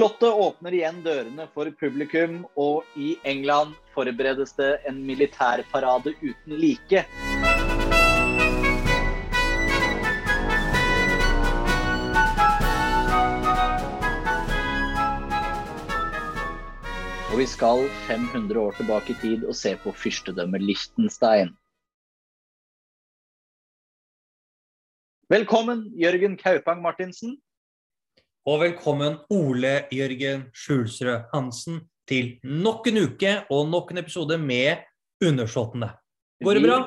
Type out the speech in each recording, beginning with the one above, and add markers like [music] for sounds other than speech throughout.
Slottet åpner igjen dørene for publikum, og i England forberedes det en militærparade uten like. Og vi skal 500 år tilbake i tid og se på fyrstedømmet Liechtenstein. Velkommen, Jørgen Kaupang Martinsen. Og velkommen, Ole Jørgen Skjulsrød Hansen, til nok en uke og nok en episode med Undersåttene. Går det bra?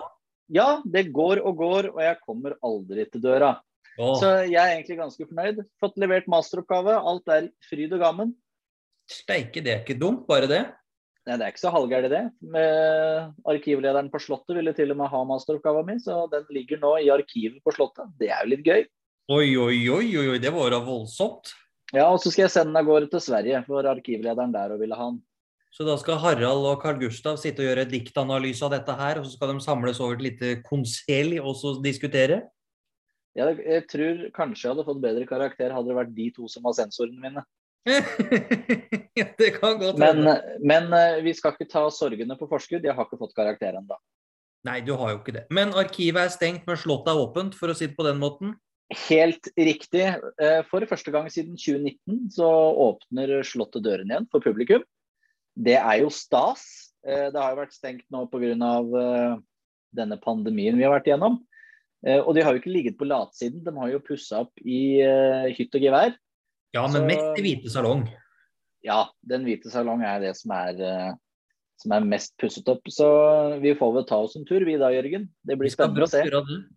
Ja, det går og går, og jeg kommer aldri til døra. Åh, Så jeg er egentlig ganske fornøyd. Fått levert masteroppgave. Alt er fryd og gammen. Steike, det er ikke dumt, bare det. Nei, det er ikke så halvgærent, det. Med arkivlederen på Slottet ville til og med ha masteroppgaven min, så den ligger nå i arkivet på Slottet. Det er jo litt gøy. Oi, oi, oi, oi, det var da voldsomt. Ja, og så skal jeg sende den av gårde til Sverige, for arkivlederen der og ville ha den. Så da skal Harald og Carl Gustav sitte og gjøre et diktanalyse av dette her, og så skal de samles over et lite konselj og så diskutere? Ja, jeg tror kanskje jeg hadde fått bedre karakter hadde det vært de to som var sensorene mine. [laughs] ja, det kan godt Men, hende. men eh, vi skal ikke ta sorgene på forskudd. Jeg har ikke fått karakter ennå. Nei, du har jo ikke det. Men arkivet er stengt, men slottet er åpent, for å si det på den måten. Helt riktig. Eh, For første gang siden 2019 så åpner Slottet dørene igjen for publikum. Det er jo stas. Eh, Det har jo vært stengt nå pga. denne pandemien vi har vært igjennom. Eh, Og de har jo ikke ligget på latsiden, de har jo pussa opp i eh, hytt og gevær. Ja, men Så- mest i hvite salong. Ja, Den hvite salong er det som er, eh, som er mest pusset opp. Så vi får vel ta oss en tur vi da, Jørgen. Det blir spennende å se.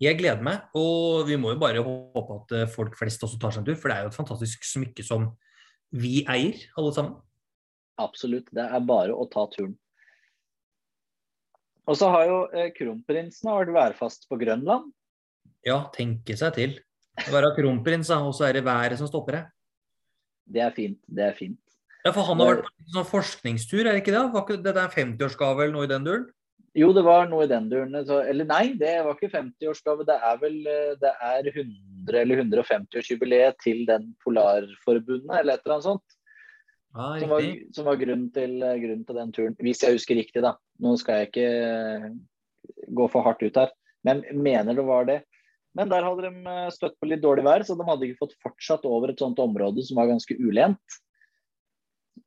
Jeg gleder meg, og vi må jo bare håpe at eh, folk flest også tar seg en tur, for det er jo et fantastisk smykke som vi eier, alle sammen. Absolutt. Det er bare å ta turen. Og så har jo eh, kronprinsen vært værfast på Grønland. Ja, tenke seg til. Være kronprins, og så er det været som stopper deg. Det er fint. Det er fint. Ja, for han har vært på en sånn forskningstur, er det ikke det? Var ikke det der 50-årsgave eller noe i den duren? Jo, det var noe i den duren. Så, eller nei, det var ikke 50-årsgave. Det er vel eh, det er 100- eller 150-årsjubileet til den Polarforbundet, eller et eller annet sånt. Ah, Som var, som var grunnen, til, eh, grunnen til den turen. Hvis jeg husker riktig, da. Nå skal jeg ikke eh, gå for hardt ut her, men mener det var det. Men der hadde de støtt på litt dårlig vær, så de hadde ikke fått fortsatt over et sånt område som var ganske ulent.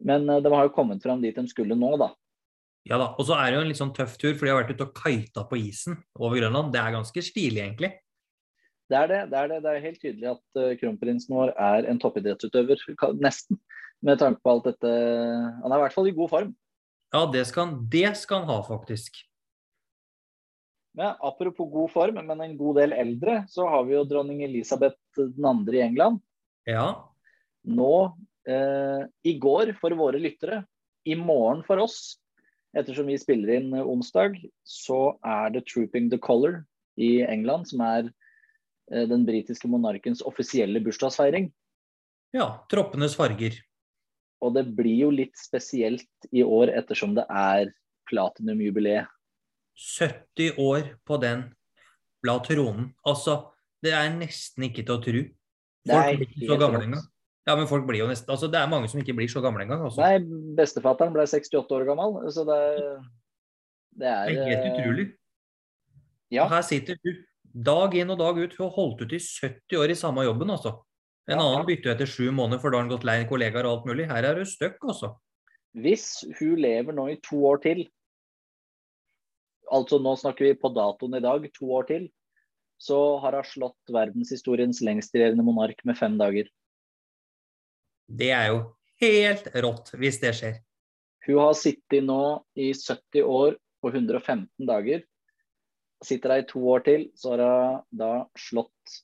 Men eh, de har jo kommet fram dit de skulle nå, da. Ja da. Og så er det jo en litt sånn tøff tur, for de har vært ute og kita på isen over Grønland. Det er ganske stilig, egentlig. Det er det. Det er, det. Det er helt tydelig at eh, kronprinsen vår er en toppidrettsutøver, nesten. Med tanke på alt dette Han er i hvert fall i god form. Ja, det skal, han- det skal han ha, faktisk. Ja, apropos god form, men en god del eldre, så har vi jo dronning Elisabeth 2. i England. Ja. Nå eh, i går for våre lyttere, i morgen for oss, ettersom vi spiller inn eh, onsdag, så er det 'Trooping the Colour' i England, som er eh, den britiske monarkens offisielle bursdagsfeiring. ja. Troppenes farger. Og det blir jo litt spesielt i år ettersom det er platinumjubileet. 70 år på den blad tronen. Altså, det er nesten ikke til å tro. Folk er ikke så gamle engang. Ja, men folk blir jo nesten Altså, det er mange som ikke blir så gamle engang. Altså. Nei, bestefatteren ble 68 år gammel, så det, det er Det er helt eh, utrolig. Ja, Og her sitter du dag inn og dag ut. Hun holdt ut i 70 år i samme jobben, altså. En Ja, annen bytter etter sju måneder, for da har han gått lei kollegaer og alt mulig. Her er hun støkk, altså. hvis hun lever nå i to år til, altså nå snakker vi på datoen i dag, to år til, så har hun slått verdenshistoriens lengstregjerende monark med fem dager. Det er jo helt rått hvis det skjer. Hun har sittet nå i 70 år og 115 dager. Sitter hun i to år til, så har hun da slått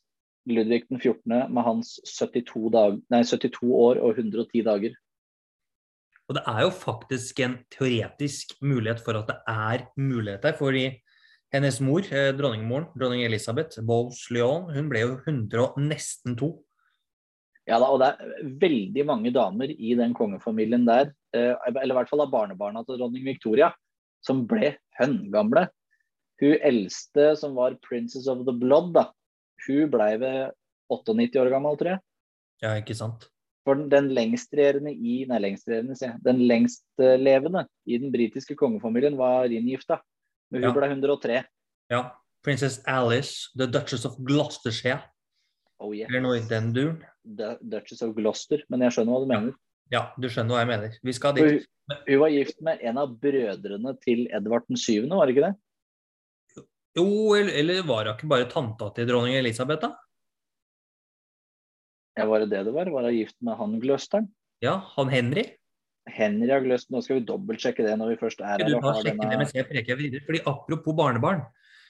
Ludvig den 14. med hans 72, dag, nei, 72 år og 110 dager. Og det er jo faktisk en teoretisk mulighet for at det er muligheter. Fordi hennes mor, eh, dronningmoren, dronning Elisabeth Bowles Lyon, hun ble jo 100 og nesten to. Ja da, og det er veldig mange damer i den kongefamilien der, eh, eller i hvert fall av barnebarna til dronning Victoria, som ble høngamle. Hun eldste som var Princess of the Blood, da, hun ble ved 98 år gammel, tror jeg. Ja, ikke sant? For den, den lengstregjerende i Nei, lengstregjerende, sier jeg. Den lengstlevende i den britiske kongefamilien var inngifta. Men hun Ja. ble 103. Ja. Princess Alice, the Duchess of Gloucestershire. Oh yes. Eller noe i den duren. Du- Duchess of Gloucester. Men jeg skjønner hva du mener. Ja, du skjønner hva jeg mener. Vi skal dit. Hun, hun var gift med en av brødrene til Edvard den syvende, var det ikke det? Jo, eller, eller var hun ikke bare tanta til dronning Elisabeth, da? Ja, var det det det var? Var hun gift med han gløsteren? Ja, han Henry? Henry har gløst. Nå skal vi dobbeltsjekke det når vi først er her. Du bare sjekke det mens jeg preker videre. Fordi apropos barnebarn,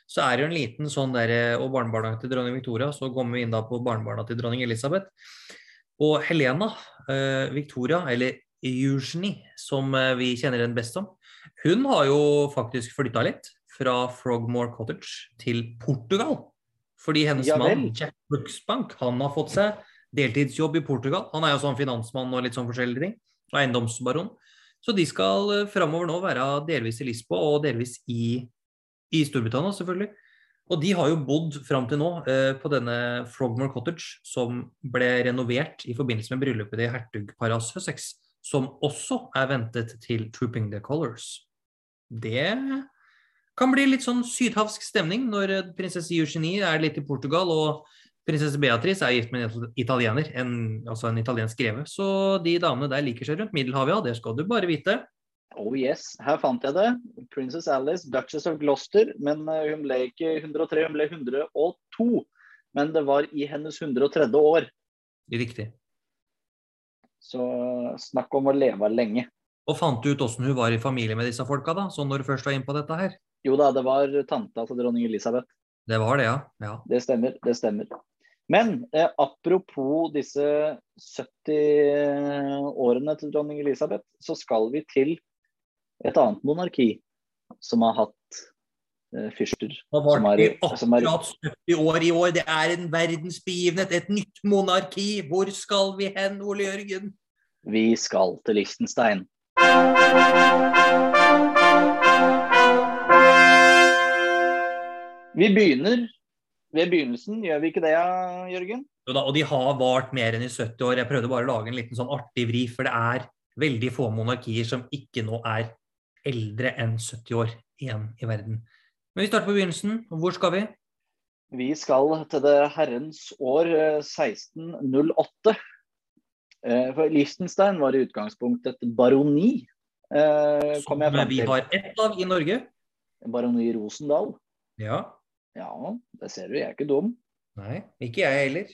så er det jo en liten sånn der Og barnebarna til dronning Victoria, så kommer vi inn da på barnebarna til dronning Elisabeth. Og Helena eh, Victoria, eller Eugenie, som eh, vi kjenner henne best som, hun har jo faktisk flytta litt fra Frogmore Cottage til Portugal. Fordi hennes Ja mann. Jack Brooksbank han har fått seg deltidsjobb i Portugal. Han er jo sånn finansmann og litt sånn forskjellige ting. Og eiendomsbaron. Så de skal uh, framover nå være delvis i Lisboa og delvis i, i Storbritannia, selvfølgelig. Og de har jo bodd fram til nå eh, på denne Frogmore Cottage, som ble renovert i forbindelse med bryllupet til hertugparet av Sussex, som også er ventet til Trooping the Colors. Det kan bli litt sånn sydhavsk stemning når eh, prinsesse Eugenie er litt i Portugal, og prinsesse Beatrice er gift med en italiener, en, altså en italiensk greve. Så de damene der liker seg rundt Middelhavet, ja, det skal du bare vite. Oh yes, her fant jeg det. Princess Alice, Duchess of Gloucester. Men eh, hun ble ikke 103, hun ble 102. Men det var i hennes 103. år. Riktig. Så snakk om å leve lenge. Og fant du ut åssen hun var i familie med disse folka, da? Sånn når du først var inne på dette her? Jo da, det var tanta til dronning Elisabeth. Det var det, ja. ja. Det stemmer. Det stemmer. Men eh, apropos disse 70 årene til dronning Elisabeth, så skal vi til et annet monarki som har hatt eh, fyrster. Da var Som er- vi som er- akkurat 70 år i år. Det er en verdensbegivenhet, et nytt monarki. Hvor skal vi hen, Ole Jørgen? Vi skal til Liechtenstein. Vi begynner ved begynnelsen, gjør vi ikke det, Jørgen? Jo da, og de har vart mer enn i 70 år. Jeg prøvde bare å lage en liten sånn artig vri, for det er veldig få monarkier som ikke nå er eldre enn 70 år igjen i verden. Men vi starter på begynnelsen. Hvor skal vi? Vi skal til det herrens år eh, 1608. Eh, For Liechtenstein var i utgangspunktet et baroni. eh, Som vi har ett av i Norge. Baroni Rosendal. Ja. Ja, det ser du, jeg er ikke dum. Nei, ikke jeg heller.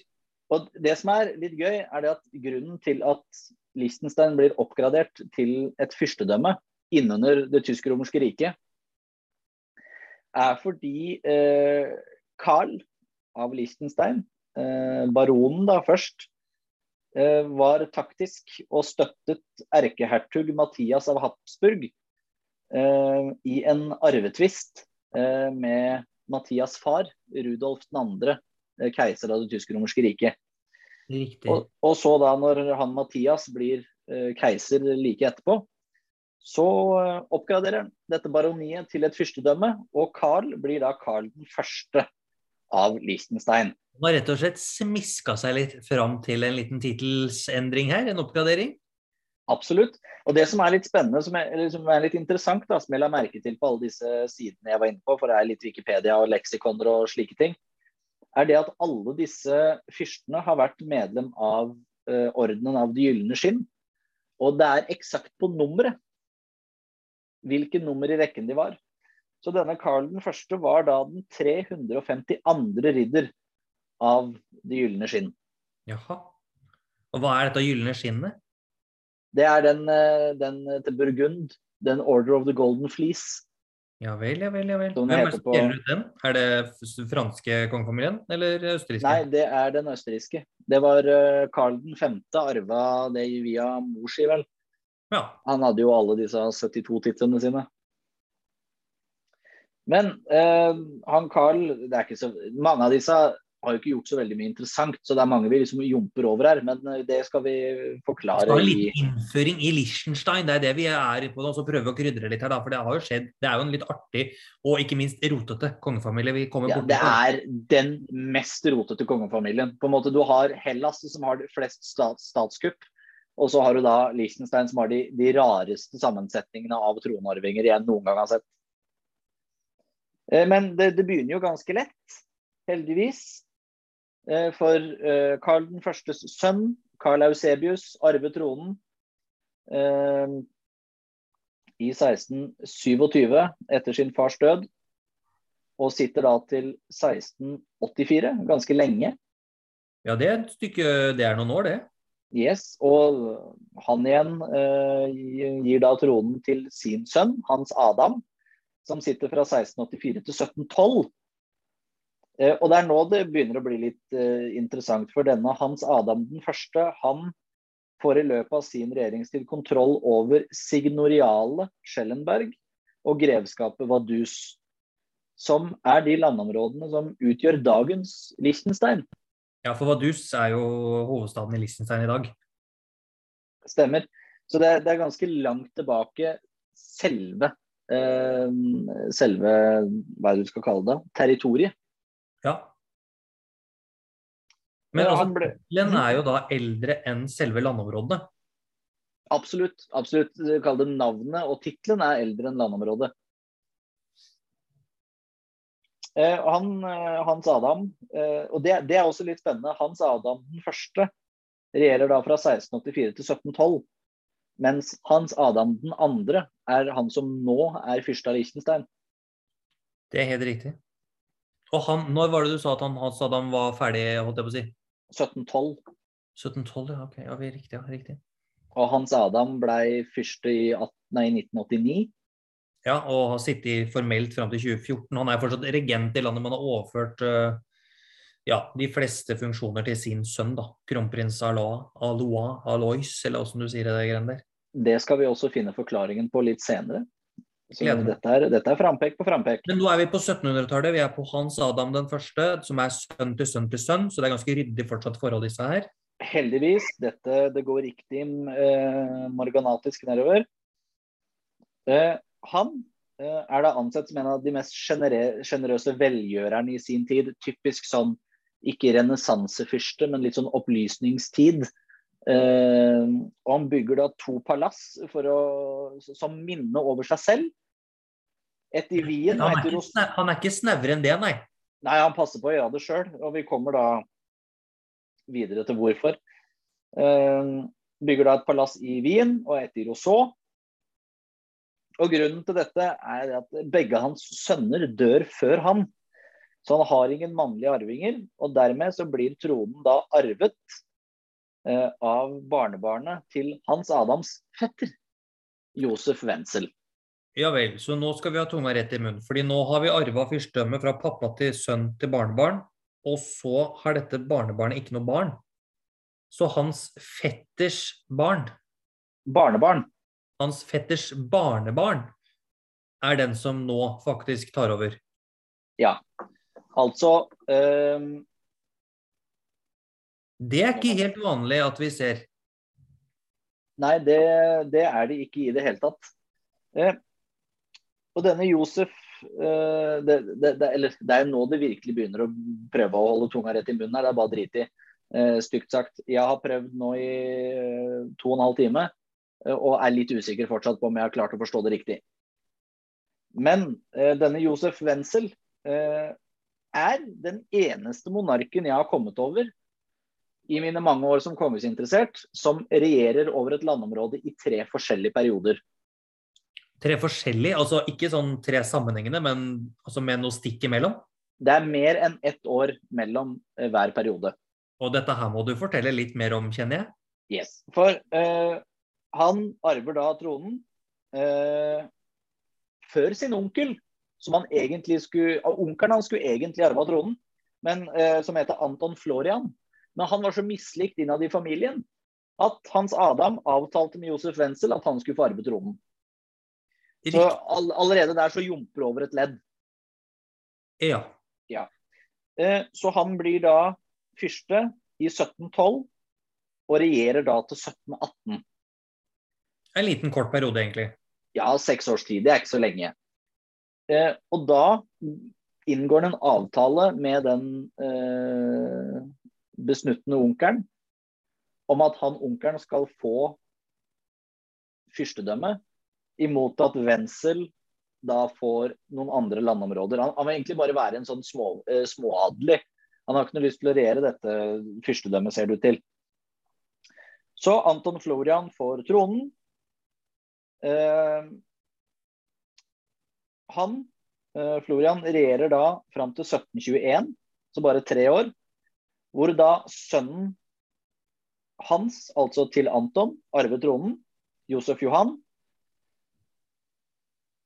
Og det som er litt gøy, er det at grunnen til at Liechtenstein blir oppgradert til et fyrstedømme innunder det tysk-romerske riket, er fordi eh, Karl av Liechtenstein, eh, baronen da først, eh, var taktisk og støttet erkehertug Mathias av Habsburg eh, i en arvetvist eh, med Mathias' far, Rudolf 2., eh, keiser av det tysk-romerske riket. Og, og så da når han Mathias blir keiser like etterpå, så eh, oppgraderer han dette baroniet til et fyrstedømme, og Carl blir da Carl den første av Liechtenstein. Han har rett og slett smiska seg litt fram til en liten tittelsendring her, en oppgradering. Absolutt. Og det som er litt spennende, som er, som er litt interessant, da, som jeg la merke til på alle disse sidene jeg var inne på, for det er litt Wikipedia og leksikoner og slike ting, er det at alle disse fyrstene har vært medlem av uh, ordenen av Det gylne skinn. Og det er eksakt på nummeret hvilke nummer i rekken de var. Så denne Karl den første var da den 352. ridder av Det gylne skinn. Jaha. Og hva er dette gylne skinnet? Det er den, eh, den til Burgund, den Order of the Golden Fleece. Ja vel, ja vel, ja vel. Hvem er på- den? Er det franske kongefamilien eller østerrikske? Nei, det er den østerrikske. Det var Carl Karl den 5. arva det via mor si, vel. Ja. Han hadde jo alle disse 72 titlene sine. Men eh, han Carl det er ikke så, Mange av disse har jo ikke gjort så veldig mye interessant, så det er mange vi liksom jumper over her. Men eh, det skal vi forklare Skal ha litt innføring i Liechtenstein, det er det vi er på nå. Så vi å krydre litt her, da. For det har jo skjedd. Det er jo en litt artig og ikke minst rotete kongefamilie vi kommer ja, borti. Det er den mest rotete kongefamilien. På en måte Du har Hellas som har flest stats statskupp. Og så har du da Liechtenstein som har de, de rareste sammensetningene av tronarvinger jeg noen gang har sett. Eh, Men det, det begynner jo ganske lett, heldigvis. Eh, For eh, Karl den førstes sønn, Karl Eusebius, arvet tronen i 1627 etter sin fars død. Og sitter da til 1684, ganske lenge. Ja, det er et stykke Det er noen år, det. Yes, og han igjen eh, gir da tronen til sin sønn, Hans Adam, som sitter fra 1684 til 1712. Eh, og det er nå det begynner å bli litt eh, interessant, for denne Hans Adam den første, han får i løpet av sin regjeringstid kontroll over signoriale Schellenberg og grevskapet Vadus, som er de landområdene som utgjør dagens Liechtenstein. Ja, for Vaduz er jo hovedstaden i Liechtenstein i dag. Stemmer. Så det, det er ganske langt tilbake selve eh, selve hva er det du skal kalle det, territoriet. Ja. Men altså, ble- Len er jo da eldre enn selve landområdene. Absolutt. absolutt. Kall det navnet, og tittelen er eldre enn landområdet. Eh, han, eh, Hans Adam, eh, og det, det er også litt spennende, Hans Adam den første regjerer da fra 1684 til 1712. Mens Hans Adam den andre er han som nå er fyrste av Liechtenstein. Det er helt riktig. Og han, når var det du sa at han, Hans Adam var ferdig, holdt jeg på å si? 1712. 1712, ja. ok, ja, vi riktig, ja, riktig. Og Hans Adam blei fyrste i 18, nei, 1989. Ja, og har sittet formelt fram til 2014. Han er fortsatt regent i landet, men har overført eh, ja, de fleste funksjoner til sin sønn, da. Kronprins Alois, Alois, Alois, eller åssen du sier det greiene der. Det skal vi også finne forklaringen på litt senere. Så dette er, dette er frampek på frampek. Men nå er vi på 1700-tallet. Vi er på Hans Adam den første, som er sønn til sønn til sønn, så det er ganske ryddig fortsatt forhold disse her. Heldigvis. Dette det går riktig eh, marganatisk nedover. Eh, han uh, er da ansett som en av de mest sjenerøse velgjørerne i sin tid. Typisk sånn ikke renessansefyrste, men litt sånn opplysningstid. Uh, og han bygger da to palass for å, som minne over seg selv. Et i Wien Han er, ikke, han er ikke snauere enn det, nei. Nei, han passer på å gjøre det sjøl, og vi kommer da videre til hvorfor. Uh, bygger da et palass i Wien og et i Rousseau. Og grunnen til dette er at begge hans sønner dør før han. Så han har ingen mannlige arvinger, og dermed så blir tronen da arvet eh, av barnebarnet til Hans Adams fetter, Josef Wenzel. Ja vel, så nå skal vi ha tunga rett i munnen. fordi nå har vi arva fyrstedømmet fra pappa til sønn til barnebarn, og så har dette barnebarnet ikke noe barn. Så hans fetters barn, Barnebarn. Hans fetters barnebarn, er den som nå faktisk tar over. Ja. Altså eh, Det er ikke helt vanlig at vi ser. Nei, det, det er det ikke i det hele tatt. Eh, og denne Josef eh, det, det, eller, det er nå det virkelig begynner å prøve å holde tunga rett i munnen her. Det er bare drit i. Eh, stygt sagt. Jeg har prøvd nå i eh, to og en halv time og er litt usikker fortsatt på om jeg har klart å forstå det riktig. Men eh, denne Josef Wenzel eh, er den eneste monarken jeg har kommet over i mine mange år som kongesinteressert, som regjerer over et landområde i tre forskjellige perioder. Tre forskjellige, altså ikke sånn tre sammenhengende, men altså med noe stikk imellom. Det er mer enn ett år mellom eh, hver periode. Og dette her må du fortelle litt mer om, kjenner jeg. Yes. For eh, han arver da tronen eh, før sin onkel, som han egentlig skulle Onkelen hans skulle egentlig arva tronen, men eh, som heter Anton Florian. Men han var så mislikt innad i familien at Hans Adam avtalte med Josef Wenzel at han skulle få arve tronen. Så all, allerede der så jumper over et ledd. Ja. Eh, så han blir da fyrste i 1712 og regjerer da til 1718. En liten kort periode, egentlig. Ja, seks års tid. Det er ikke så lenge. Eh, og da inngår det en avtale med den eh, besnuttende onkelen om at han onkelen skal få fyrstedømme, imot at Wenzel da får noen andre landområder. Han, han vil egentlig bare være en sånn små, eh, småadelig. Han har ikke noe lyst til å regjere dette fyrstedømmet, ser du til. Så Anton Florian får tronen. Eh, han, eh, Florian, regjerer da fram til 1721, så bare tre år. Hvor da sønnen hans, altså til Anton, arver tronen. Josef Johan.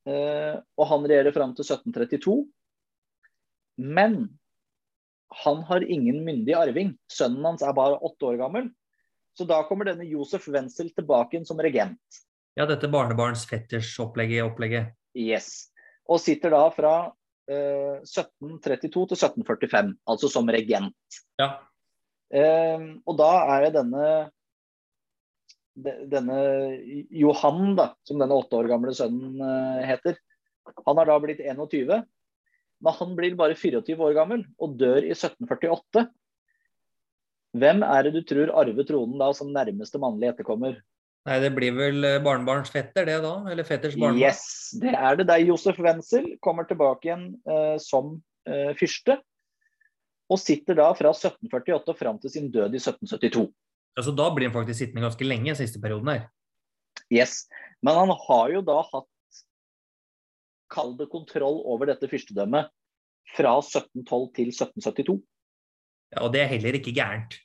Eh, og han regjerer fram til 1732. Men han har ingen myndig arving. Sønnen hans er bare åtte år gammel. Så da kommer denne Josef Wenzel tilbake inn som regent. Ja, dette barnebarns-fetters-opplegget. opplegget. Yes. Og sitter da fra eh, 1732 til 1745, altså som regent. Ja. Eh, og da er det denne denne Johan, da, som denne åtte år gamle sønnen eh, heter, han har da blitt 21. Men han blir bare 24 år gammel og dør i 1748. Hvem er det du tror arver tronen da som nærmeste mannlige etterkommer? Nei, Det blir vel eh, barnebarns fetter, det da? Eller fetters barnebarn? Yes, det er det. Det er Josef Wenzel kommer tilbake igjen eh, som eh, fyrste. Og sitter da fra 1748 og fram til sin død i 1772. Altså, da blir han faktisk sittende ganske lenge i siste perioden her. Yes, Men han har jo da hatt Kall det kontroll over dette fyrstedømmet fra 1712 til 1772. Ja, Og det er heller ikke gærent.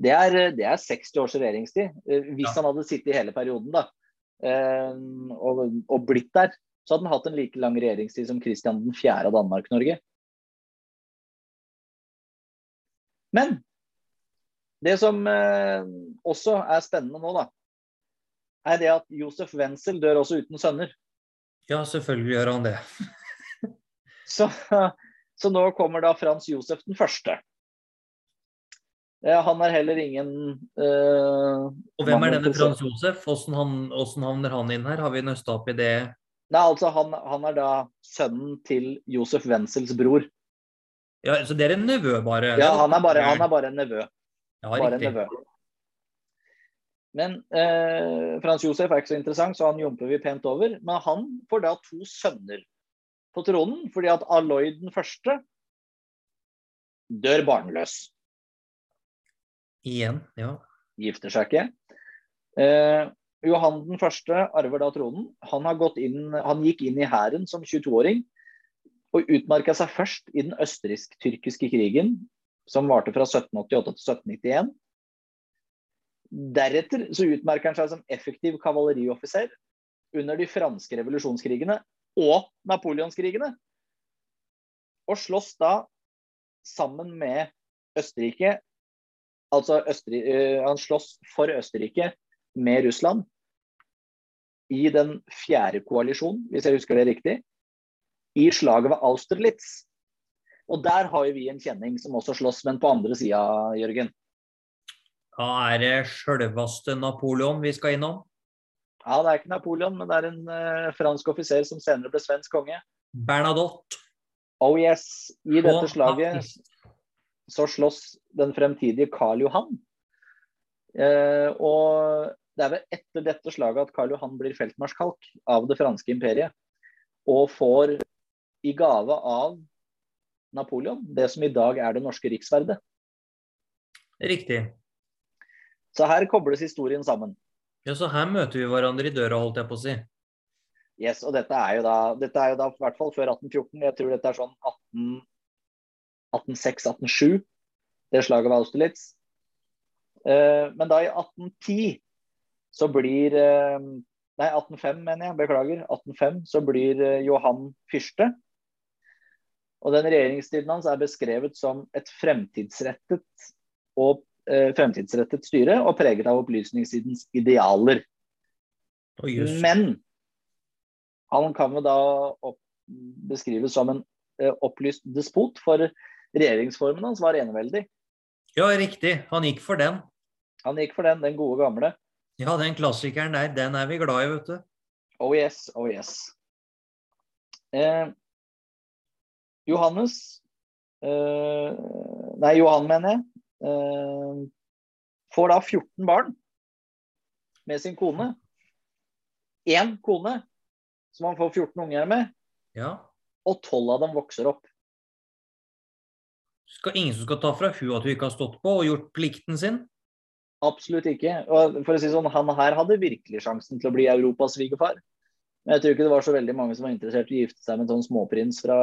Det er, det er 60 års regjeringstid. Eh, hvis han hadde sittet i hele perioden da, eh, og, og blitt der, så hadde han hatt en like lang regjeringstid som Kristian 4. av Danmark-Norge. Men det som eh, også er spennende nå, da, er det at Josef Wenzel dør også uten sønner. Ja, selvfølgelig gjør han det. [laughs] Så, så nå kommer da Frans Josef den første. Han er heller ingen uh, Og hvem er denne. Frans Josef? Hvordan, han- hvordan havner han inn her? Har vi nøsta opp i det? Nei, altså han, han er da sønnen til Josef Wenzels bror. Ja, Så det er en nevø, bare? Ja, han er bare, han er bare en nevø. Ja, Bare en nevø. Men eh, Frans Josef er ikke så interessant, så han jumper vi pent over. Men han får da to sønner på tronen, fordi at Aloy den første dør barnløs. Igjen, ja. Gifter seg ikke. Eh, Johan den første arver da tronen. Han, inn, han gikk inn i hæren som 22-åring og utmerka seg først i den østerriksk-tyrkiske krigen, som varte fra 1788 til 1791. Deretter så utmerker han seg som effektiv kavalerioffiser under de franske revolusjonskrigene og napoleonskrigene. Og slåss da sammen med Østerrike Altså Østerri eh, han slåss for Østerrike med Russland i den fjerde koalisjonen, hvis jeg husker det riktig, i slaget ved Austerlitz. Og der har jo vi en kjenning som også slåss, men på andre sida, Jørgen. Da er det sjølveste Napoleon vi skal innom. Ja, det er ikke Napoleon, men det er en uh, fransk offiser som senere ble svensk konge. Bernadotte. Oh yes, i dette slaget. Så slåss den fremtidige Karl Johan. Eh, og det er vel etter dette slaget at Karl Johan blir feltmarskalk av det franske imperiet. Og får i gave av Napoleon det som i dag er det norske riksverdet. Riktig. Så her kobles historien sammen. Ja, Så her møter vi hverandre i døra, holdt jeg på å si. Yes, og dette er jo da, dette er jo da i hvert fall før 1814. Jeg tror dette er sånn 18 1806-1807, det slaget ved Austerlitz. Eh, men da i 1810 så blir eh, Nei, 1805 mener jeg, beklager. 1805 så blir eh, Johan fyrste. Og den regjeringstiden hans er beskrevet som et fremtidsrettet og eh, fremtidsrettet styre og preget av opplysningstidens idealer. Oh. Men han kan jo da opp, beskrives som en eh, opplyst despot, for regjeringsformen hans var eneveldig. Ja, riktig. Han gikk for den. Han gikk for den, den gode gamle. Ja, den klassikeren der, den er vi glad i, vet du. Oh yes, oh yes. Eh, Johannes eh, Nei, Johan, mener jeg. Eh, får da 14 barn med sin kone. Én kone som han får 14 unger med, Ja. og 12 av dem vokser opp. Skal ingen som skal ta fra hun at hun ikke har stått på og gjort plikten sin? Absolutt ikke. Og for å si sånn, Han her hadde virkelig sjansen til å bli Europas svigerfar. Men jeg tror ikke det var så veldig mange som var interessert i å gifte seg med en sånn småprins fra,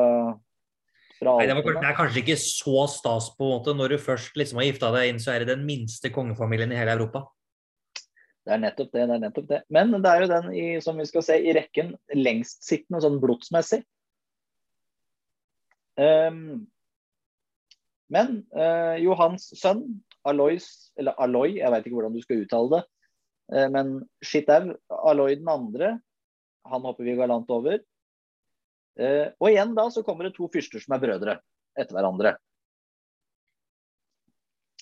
fra Nei, det, var, det er kanskje ikke så stas på en måte når du først liksom har gifta deg inn, så er det den minste kongefamilien i hele Europa. Det er nettopp det. det er nettopp det. Men det er jo den i, som vi skal se i rekken lengstsittende sånn blodsmessig. Ehm, men eh, Johans sønn, Alois, eller Aloy, jeg vet ikke hvordan du skal uttale det, eh, men Shitau, Aloy den andre, han hopper vi galant over. Eh, og igjen da så kommer det to fyrster som er brødre etter hverandre.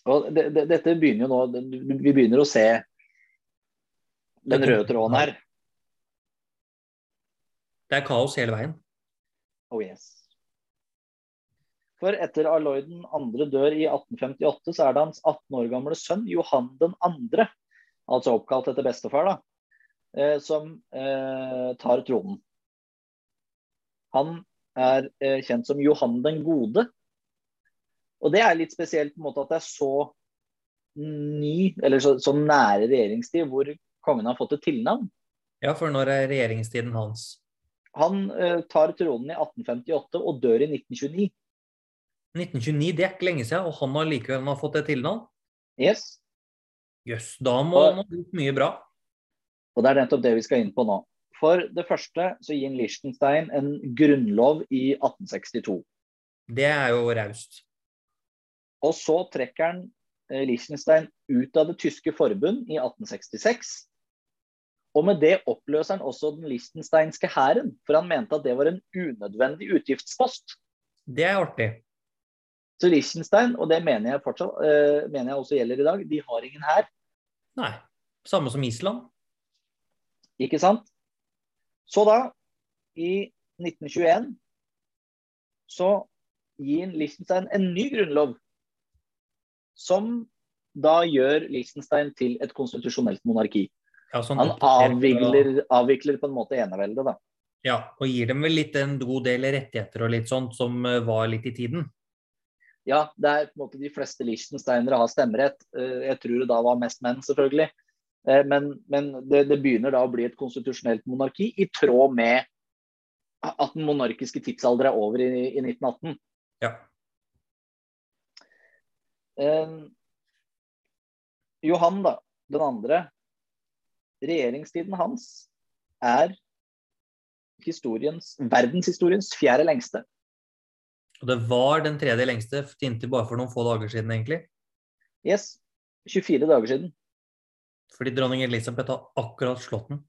Og det, det, dette begynner jo nå, vi begynner å se den røde tråden her. Det er kaos hele veien. Oh yes. For etter Aloy den andre dør i 1858, så er det hans 18 år gamle sønn Johan den andre, altså oppkalt etter bestefar, da, eh, som eh, tar tronen. Han er eh, kjent som Johan den gode. Og det er litt spesielt på en måte at det er så ny, eller så, så nære regjeringstid, hvor kongen har fått et tilnavn. Ja, for når er regjeringstiden hans? Han tar tronen i 1858 og dør i 1929. 1929, det er ikke lenge siden, og han har likevel har fått det tilnavn? Yes. Jøss, da må han ha gjort mye bra. Og det er nettopp det vi skal inn på nå. For det første så gir Liechtenstein en grunnlov i 1862. Det er jo raust. Og så trekker han eh, Liechtenstein ut av det tyske forbund i 1866. Og med det oppløser han også den liechtensteinske hæren, for han mente at det var en unødvendig utgiftspost. Det er artig. Så Liechtenstein, og det mener jeg fortsatt, uh, mener jeg også gjelder i dag, de har ingen hær. Nei. Samme som Island. Ikke sant? Så da, i 1921, så gir Liechtenstein en ny grunnlov. Som da gjør Liechtenstein til et konstitusjonelt monarki. Ja, sånn Han avvikler, avvikler på en måte eneveldet, da. Ja, og gir dem vel litt en god del rettigheter og litt sånt som eh, var litt i tiden. Ja, det er på en måte de fleste Liechtensteinere har stemmerett. Eh, Jeg tror det da var mest menn, selvfølgelig. Eh, Men, men det, det begynner da å bli et konstitusjonelt monarki i tråd med at den monarkiske tidsalder er over i, i 1918. Ja. Eh, Johan, da, den andre. Regjeringstiden hans er historiens, verdenshistoriens fjerde lengste. Og det var den tredje lengste inntil bare for noen få dager siden, egentlig. Yes, 24 dager siden. Fordi dronning Elisabeth har akkurat slått den.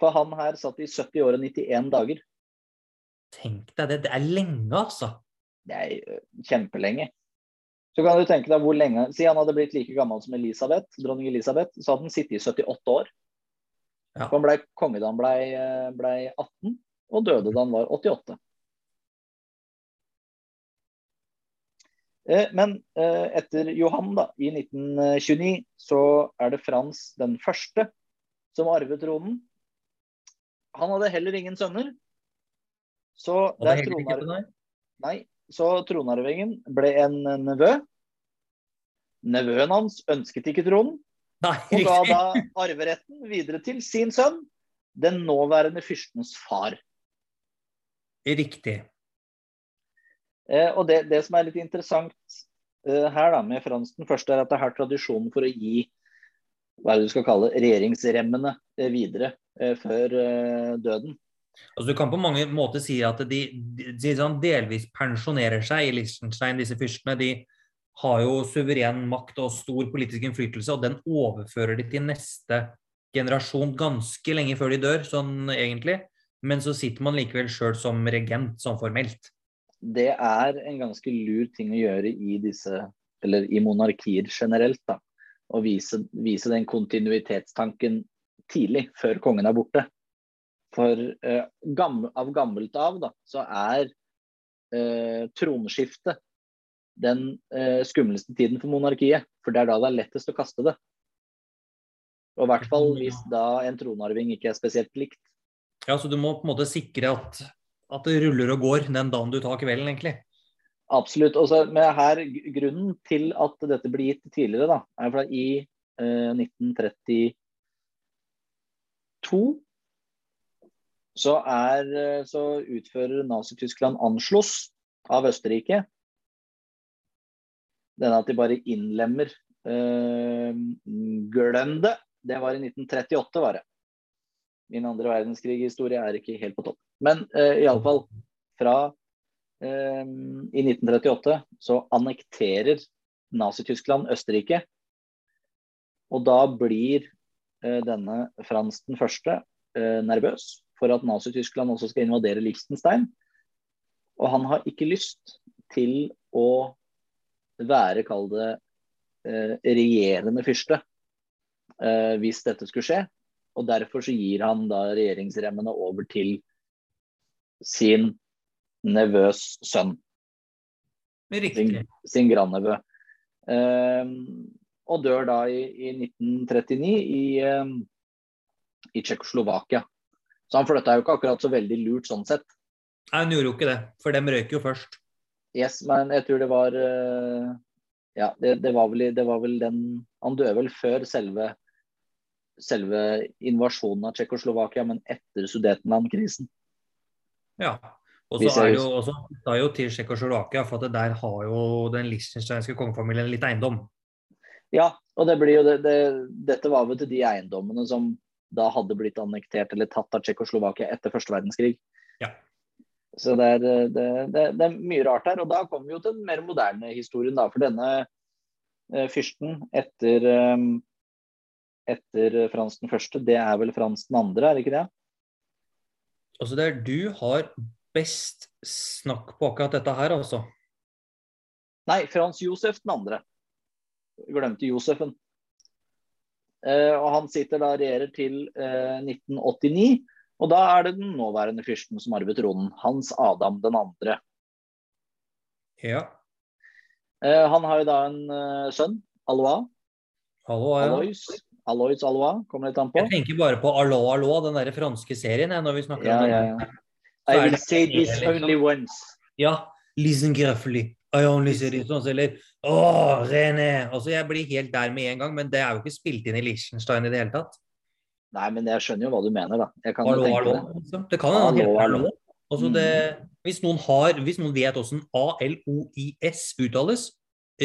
For han her satt i 70 år og 91 dager. Tenk deg det. Det er lenge, altså. Det er kjempelenge. Så kan du tenke deg hvor lenge Si han hadde blitt like gammel som Elisabeth, dronning Elisabeth, så hadde han sittet i 78 år. Ja. Han ble konge da han ble, ble 18, og døde da han var 88. Men eh, etter Johan, da, i 1929, så er det Frans den første som arvet tronen. Han hadde heller ingen sønner. Så Og det det er er tronar... Nei, så tronarvingen ble en nevø. Nevøen hans ønsket ikke tronen, Nei, og ga da arveretten videre til sin sønn, den nåværende fyrstens far. Riktig. Eh, og det, det som er litt interessant eh, her da, med Frans den første, er at det har tradisjonen for å gi hva er det du skal kalle regjeringsremmene eh, videre før døden. Altså, du kan på mange måter si at de, de, de sånn delvis pensjonerer seg i Liechtenstein, disse fyrstene. De har jo suveren makt og stor politisk innflytelse, og den overfører de til neste generasjon ganske lenge før de dør, sånn egentlig. Men så sitter man likevel sjøl som regent, sånn formelt. Det er en ganske lur ting å gjøre i disse, eller i monarkier generelt. da, Å vise, vise den kontinuitetstanken tidlig, før kongen er borte. For eh, gammel, av gammelt av da, så er eh, tronskiftet den eh, skumleste tiden for monarkiet. For det er da det er lettest å kaste det. Og i hvert fall hvis da en tronarving ikke er spesielt likt. Ja, Så du må på en måte sikre at, at det ruller og går den dagen du tar kvelden, egentlig? Absolutt. Også, men her, grunnen til at dette blir gitt tidligere, da, er for at i eh, 1932 så, er, eh, så utfører Nazi-Tyskland Anschluss av Østerrike. Denne at de bare innlemmer eh, Glem det! Det var i 1938, var det. Min andre verdenskrig-historie er ikke helt på topp. Men eh, iallfall fra eh, I 1938 så annekterer Nazi-Tyskland Østerrike. Og da blir eh, denne Frans den første eh, nervøs for at Nazi-Tyskland også skal invadere Liechtenstein. Og han har ikke lyst til å være, kall det, eh, regjerende fyrste eh, hvis dette skulle skje. Og derfor så gir han da regjeringsremmene over til sin nevøs sønn. Sin, sin grandnevø. Eh, og dør da i, i 1939 i, eh, i Tsjekkoslovakia. Så han flytta jo ikke akkurat så veldig lurt sånn sett. Nei, hun gjorde jo ikke det, for dem røyk jo først. Yes, men jeg tror det var eh, Ja, det, det, var vel, det var vel den Han døde vel før selve selve invasjonen av Tsjekkoslovakia, men etter Sudetenland-krisen. Ja. Og så er det jo også da jo til Tsjekkoslovakia, for at det der har jo den lichtensteinske kongefamilien litt eiendom. Ja, og det blir jo det, det, dette var vel til de eiendommene som da hadde blitt annektert eller tatt av Tsjekkoslovakia etter første verdenskrig. Ja. Så det er, det, det, det er mye rart her. Og da kommer vi jo til den mer moderne historien, da. For denne eh, fyrsten etter, eh, etter Frans den første, det er vel Frans den andre, er det ikke det? Altså det er du har best snakk på akkurat dette her, altså. Nei, Frans Josef den andre. Glemte Josefen. Eh, og han sitter da og regjerer til eh, 1989. Og da er det den nåværende fyrsten som arver tronen. Hans Adam den andre. Ja. Eh, han har jo da en eh, sønn, Alois. Alois. Alois Alois, kommer litt an på. Jeg tenker bare på Alo Alo, den der franske serien, når vi snakker Ja, om ja, den. ja. I will say this liksom- only once. Ja. Listen carefully. I only say this once. Eller Å, René. Altså, jeg blir helt der med en gang, men det er jo ikke spilt inn i Liechtenstein i det hele tatt. Nei, men jeg skjønner jo hva du mener, da. Jeg kan Hallo, tenke hallo. det. Liksom. Det kan hende han Hallo. Altså det, hvis, noen har, hvis noen vet hvordan A-L-O-I-S uttales,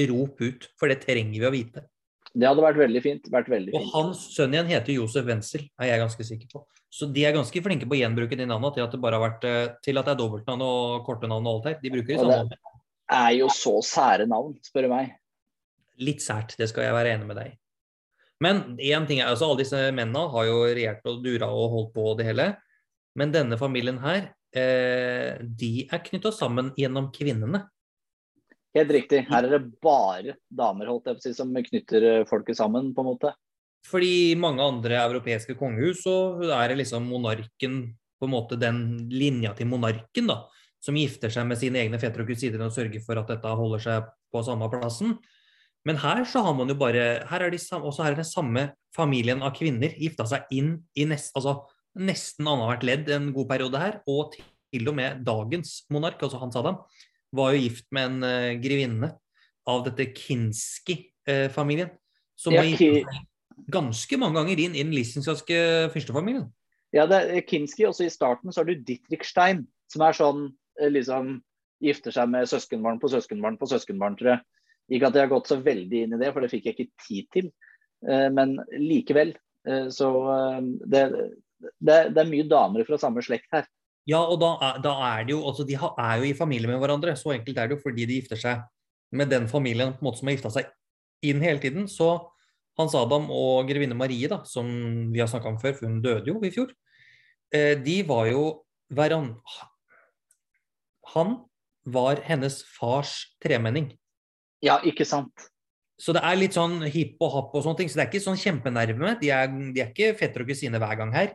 rop ut. For det trenger vi å vite. Det hadde vært veldig fint. Vært veldig Og fint. hans sønn igjen heter Josef Wenzel, er jeg ganske sikker på. Så de er ganske flinke på å gjenbruke de navnene til at det bare har vært eh, til at det er dobbeltnavn og korte navn og alt her. De bruker de samme samme. det- Er jo så sære navn, spør du meg. Litt sært, det skal jeg være enig med deg i. Men én ting er, altså alle disse mennene har jo regjert og dura og holdt på det hele. Men denne familien her, eh, de er knytta sammen gjennom kvinnene. Helt riktig. Her er det bare damer holdt jeg på å si, som knytter eh, folket sammen, på en måte. Fordi i mange andre europeiske kongehus så er det liksom monarken, på en måte den linja til monarken, da, som gifter seg med sine egne fettere og kusiner og sørger for at dette holder seg på samme plassen. Men her så har man jo bare Her er de samme, også her er den samme familien av kvinner gifta seg inn i nest, altså nesten annethvert ledd en god periode her. Og til og med dagens monark, altså Hans Adam, var jo gift med en uh, grevinne av dette Kinski-familien. som Ja, Ki- ganske mange ganger inn i den liechtensteinske fyrstefamilien. Ja, det er Kinski. Også i starten så har du Dietrichstein, som er sånn eh, liksom Gifter seg med søskenbarn på søskenbarn på søskenbarn, tror jeg. Ikke at jeg har gått så veldig inn i det, for det fikk jeg ikke tid til. Eh, Men likevel. eh, Så eh, det, det, det er mye damer fra samme slekt her. Ja, og da da er det jo altså De er jo i familie med hverandre. Så enkelt er det jo fordi de gifter seg med den familien på en måte som har gifta seg inn hele tiden. Så Hans Adam og grevinne Marie, da, som vi har snakka om før, for hun døde jo i fjor, eh, de var jo hverandre Han var hennes fars tremenning. Ja, ikke sant. Så det er litt sånn hipp og happ og sånne ting. Så det er ikke sånn kjempenerve. De er, de er ikke fetter og kusine hver gang her.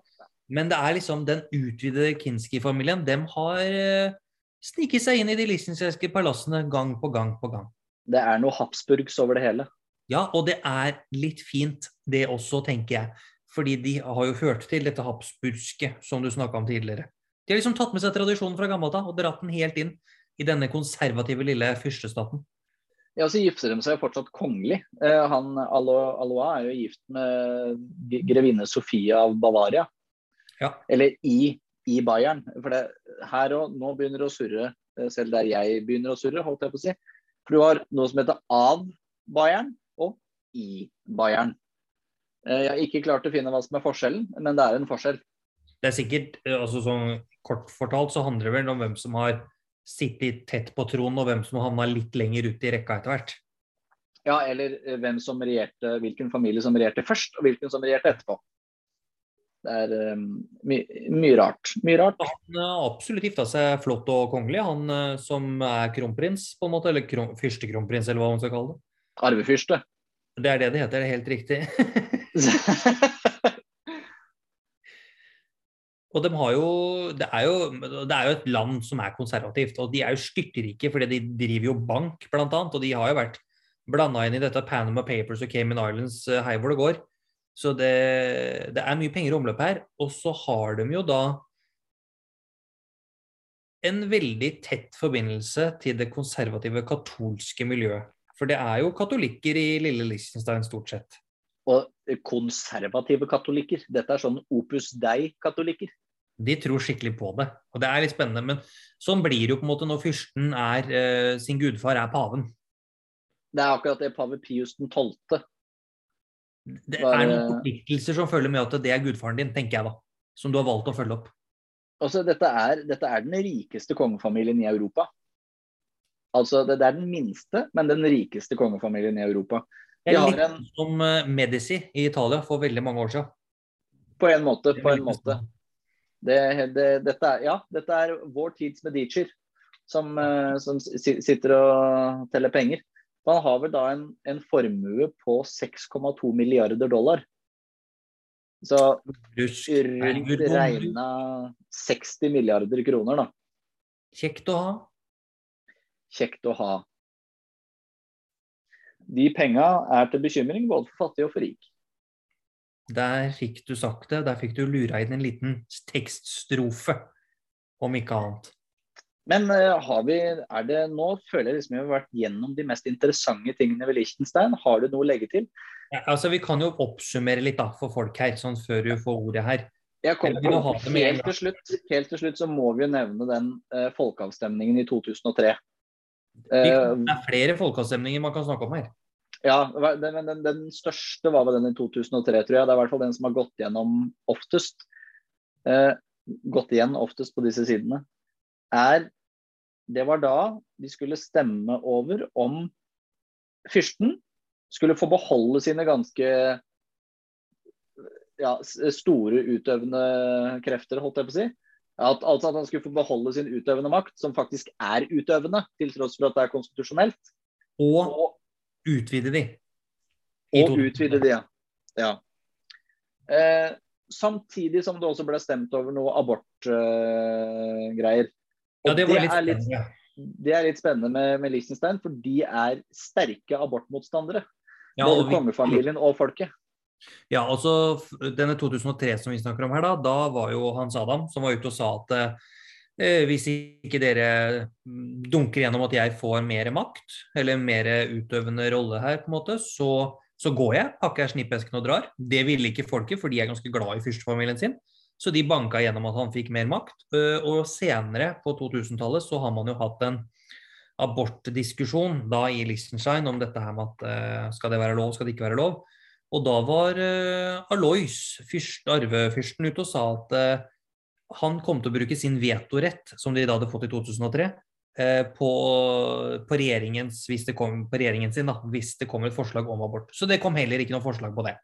Men det er liksom den utvidede Kinski-familien. Dem har uh, sniket seg inn i de liechtensteinske palassene gang på gang på gang. Det er noe Habsburgs over det hele. Ja, og det er litt fint, det også, tenker jeg. Fordi de har jo hørt til dette habsburgske, som du snakka om tidligere. De har liksom tatt med seg tradisjonen fra gammelt av og dratt den helt inn i denne konservative lille fyrstestaten. Ja, så gifter de seg fortsatt kongelig. Eh, han, Alois er jo gift med grevinne Sofie av Bavaria. Ja. Eller i, i Bayern. For det, her og nå begynner det å surre, eh, selv der jeg begynner å surre, holdt jeg på å si. For du har noe som heter av Bayern og i Bayern. Eh, jeg har ikke klart å finne hva som er forskjellen, men det er en forskjell. Det er sikkert, eh, altså sånn Kort fortalt så handler det vel om hvem som har sittet tett på tronen, og hvem som havna litt lenger ut i rekka etter hvert. Ja, eller hvem som regjerte, hvilken familie som regjerte først, og hvilken som regjerte etterpå. Det er um, my mye rart. Mye rart. Han har absolutt gifta seg flott og kongelig, han som er kronprins, på en måte. Eller kron fyrstekronprins, eller hva man skal kalle det. Arvefyrste. Det er det det heter, det er helt riktig. [laughs] og de har jo det, er jo det er jo et land som er konservativt, og de er jo styrtrike fordi de driver jo bank, blant annet. Og de har jo vært blanda inn i dette Panama Papers og Cayman Islands eh, hei hvor det går. Så det, det er mye penger i omløp her. Og så har de jo da en veldig tett forbindelse til det konservative katolske miljøet. For det er jo katolikker i lille Liechtenstein stort sett. Og konservative katolikker. Dette er sånn Opus Dei-katolikker. De tror skikkelig på det, og det er litt spennende. Men sånn blir det jo på en måte når fyrsten er eh, sin gudfar er paven. Det er akkurat det pave Pius 12. Det er noen forpliktelser som følger med at det er gudfaren din, tenker jeg da. Som du har valgt å følge opp. Altså, dette, er, dette er den rikeste kongefamilien i Europa. Altså, det, det, er den minste, men den rikeste kongefamilien i Europa. Det er litt en, som eh, Medici i Italia for veldig mange år siden. På en måte. På en måte. Det, det, dette, er, ja, dette er vår tids Medicier som, eh, som sitter og teller penger. Han har vel da en, en formue på 6,2 milliarder dollar. Så rundt regna 60 milliarder kroner, da. Kjekt å ha kjekt å ha. De penga er til bekymring både for fattig og for rik. Der fikk du sagt det. Der fikk du lura inn en liten tekststrofe, om ikke annet. Men uh, har vi, er det nå føler jeg liksom vi har vært gjennom de mest interessante tingene ved Liechtenstein. Har du noe å legge til? Ja, altså Vi kan jo oppsummere litt da, for folk her, sånn før du får ordet her. På, helt, til slutt, helt til slutt så må vi jo nevne den uh, folkeavstemningen i 2003. Det er eh, flere folkeavstemninger man kan snakke om her. Ja, den, den, den, største var vel den i 2003, tror jeg. Det er i hvert fall den som har gått gjennom oftest. Uh, gått igjen oftest på disse sidene. Er Det var da de skulle stemme over om fyrsten skulle få beholde sine ganske ja, store utøvende krefter, holdt jeg på å si. At, altså at han skulle få beholde sin utøvende makt, som faktisk er utøvende, til tross for at det er konstitusjonelt. Og, og utvide de. Og utvide de, ja. ja. Eh, samtidig som det også ble stemt over noe abortgreier. Eh, ja, det var litt. Det er litt spennende med, med Liechtenstein, for de er sterke abortmotstandere. Ja, både kongefamilien og folket. Ja, altså denne 2003 som vi snakker om her, da, da var jo Hans Adam som var ute og sa at eh, hvis ikke dere mm, dunker gjennom at jeg får mer makt, eller mer utøvende rolle her, på en måte, så, så går jeg, pakker jeg snippesken og drar. Det ville ikke folket, for de er ganske glad i fyrstefamilien sin. Så de banka gjennom at han fikk mer makt. Eh, og senere, på 2000-tallet, så har man jo hatt en abortdiskusjon da i Liechtenstein om dette her med at uh, skal det være lov, skal det ikke være lov. Og da var uh, Alois, fyrst, arvefyrsten, ute og sa at han kom til å bruke sin vetorett, som de da hadde fått i 2003, uh, på, på, regjeringens, kom, på regjeringen sin da, hvis det kom et forslag om abort. Så det kom heller ikke noe forslag på det.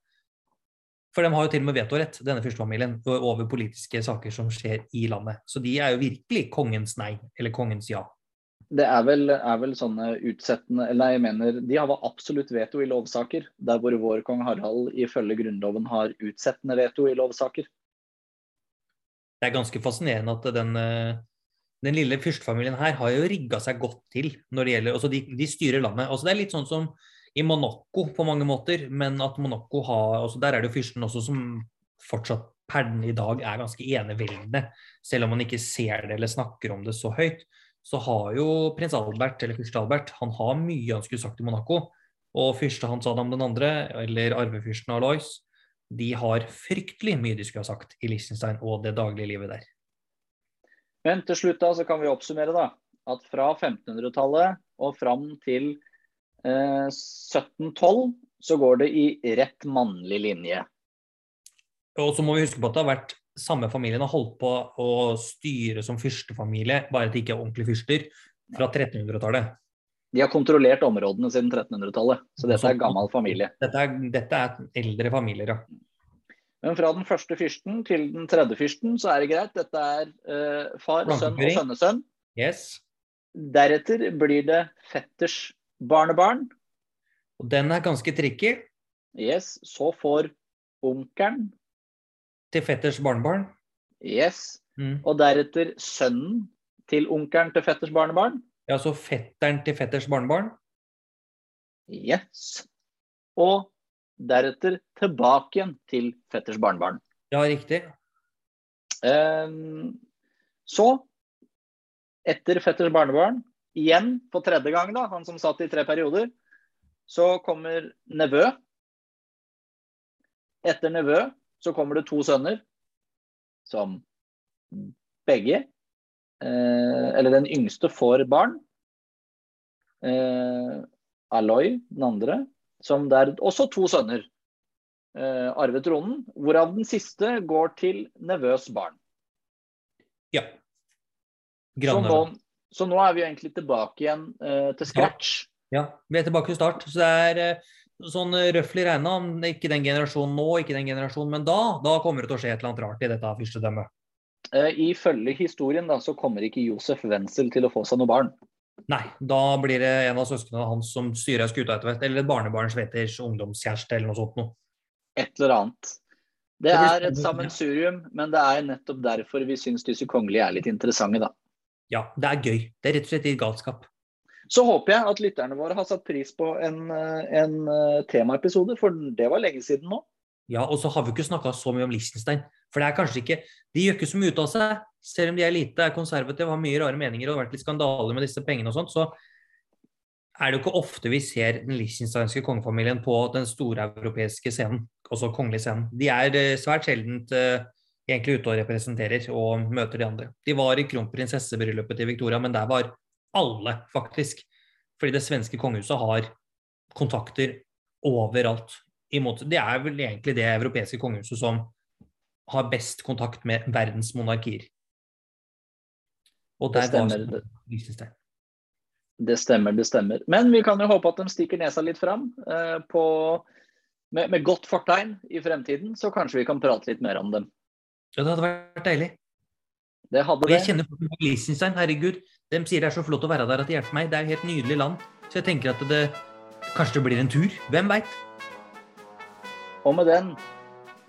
For de har jo til og med vetorett, denne fyrstefamilien, over politiske saker som skjer i landet. Så de er jo virkelig kongens nei, eller kongens ja. Det er vel, er vel sånne utsettende Eller jeg mener, de har absolutt veto i lovsaker. Der hvor vår kong Harald ifølge Grunnloven har utsettende veto i lovsaker. Det er ganske fascinerende at den, eh, den lille fyrstefamilien her har jo rigga seg godt til når det gjelder altså de, de styrer landet. Altså det er litt sånn som i Monaco på mange måter, men at Monaco har altså Der er det jo fyrsten også som fortsatt per den i dag er ganske eneveldende. Selv om man ikke ser det eller snakker om det så høyt, så har jo prins Albert, eller fyrste Albert, han har mye han skulle sagt i Monaco. Og fyrste Hans Adam den andre, eller arvefyrsten Alois, de har fryktelig mye de skulle ha sagt i Liechtenstein og det daglige livet der. Men til slutt da, så kan vi oppsummere da, at fra 1500-tallet og fram til eh, 1712 så går det i rett mannlig linje. Og så må vi huske på at det har vært samme familien har holdt på å styre som fyrstefamilie, bare at de ikke er ordentlige fyrster, fra 1300-tallet. De har kontrollert områdene siden 1300-tallet, så dette er gammel familie. Dette er, dette er eldre familier, ja. Men fra den første fyrsten til den tredje fyrsten, så er det greit. Dette er uh, far, sønn og sønnesønn. Yes. Deretter blir det fetters barnebarn. Og den er ganske tricky. Yes. Så får onkelen til fetters barnebarn. Yes. Mm. Og deretter sønnen til onkelen til fetters barnebarn. Ja, så fetteren til fetters barnebarn. Yes. Og deretter tilbake igjen til fetters barnebarn. Ja, riktig. Um, så, etter fetters barnebarn, igjen på tredje gang, da, han som satt i tre perioder, så kommer nevø. Etter nevø så kommer det to sønner som begge eh, Eller den yngste får barn. Eh, Aloy, den andre, som der også to sønner eh, arvet tronen. Hvorav den siste går til nevøs barn. Ja. Grandnevø. Så nå, er vi egentlig tilbake igjen eh, til scratch. Ja. ja. vi er tilbake til start. Så det er eh, sånn røftlig regna, ikke den generasjonen nå, ikke den generasjonen, men da, da kommer det til å skje et eller annet rart i dette fyrstedømmet. Uh, Ifølge historien da, så kommer ikke Josef Wenzel til å få seg noe barn. Nei, da blir det en av søsknene hans som styrer skuta etter hvert. Eller et barnebarn Sveters ungdomskjæreste eller noe sånt noe. Et eller annet. Det er et sammensurium, men det er nettopp derfor vi syns disse kongelige er litt interessante, da. Ja, det er gøy. Det er rett og slett litt galskap. Så håper jeg at lytterne våre har satt pris på en, eh, en eh, temaepisode, for det var lenge siden nå. Ja, og så har vi ikke snakka så mye om Liechtenstein. For det er kanskje ikke De gjør ikke så mye ut av seg. Selv om de er lite, er konservative, har mye rare meninger og har vært litt skandaler med disse pengene og sånt, så er det jo ikke ofte vi ser den liechtensteinske kongefamilien på den store europeiske scenen, også kongelige scenen. De er eh, svært sjeldent uh, egentlig ute og representerer og møter de andre. De var i kronprinsessebryllupet til Victoria, men der var alle, faktisk. Fordi det svenske kongehuset har kontakter overalt. det er vel egentlig det europeiske kongehuset som har best kontakt med verdens monarkier. Og der det stemmer. Var det stemmer, det stemmer. Men vi kan jo håpe at de stikker nesa litt fram eh, på, med, med, godt fortegn i fremtiden, så kanskje vi kan prate litt mer om dem. Ja, det hadde vært deilig. Det hadde og jeg kjenner folk i Liechtenstein, herregud. De sier det er så flott å være der at det hjelper meg. Det er jo helt nydelig land. Så jeg tenker at det kanskje det blir en tur. Hvem veit? Og med den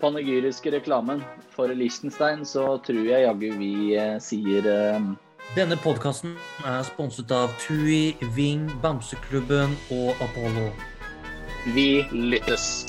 panegyriske reklamen for Liechtenstein, så tror jeg jaggu vi eh, sier eh, Denne podkasten er sponset av Tui, Ving, Bamseklubben og Apollo. Vi lyttes.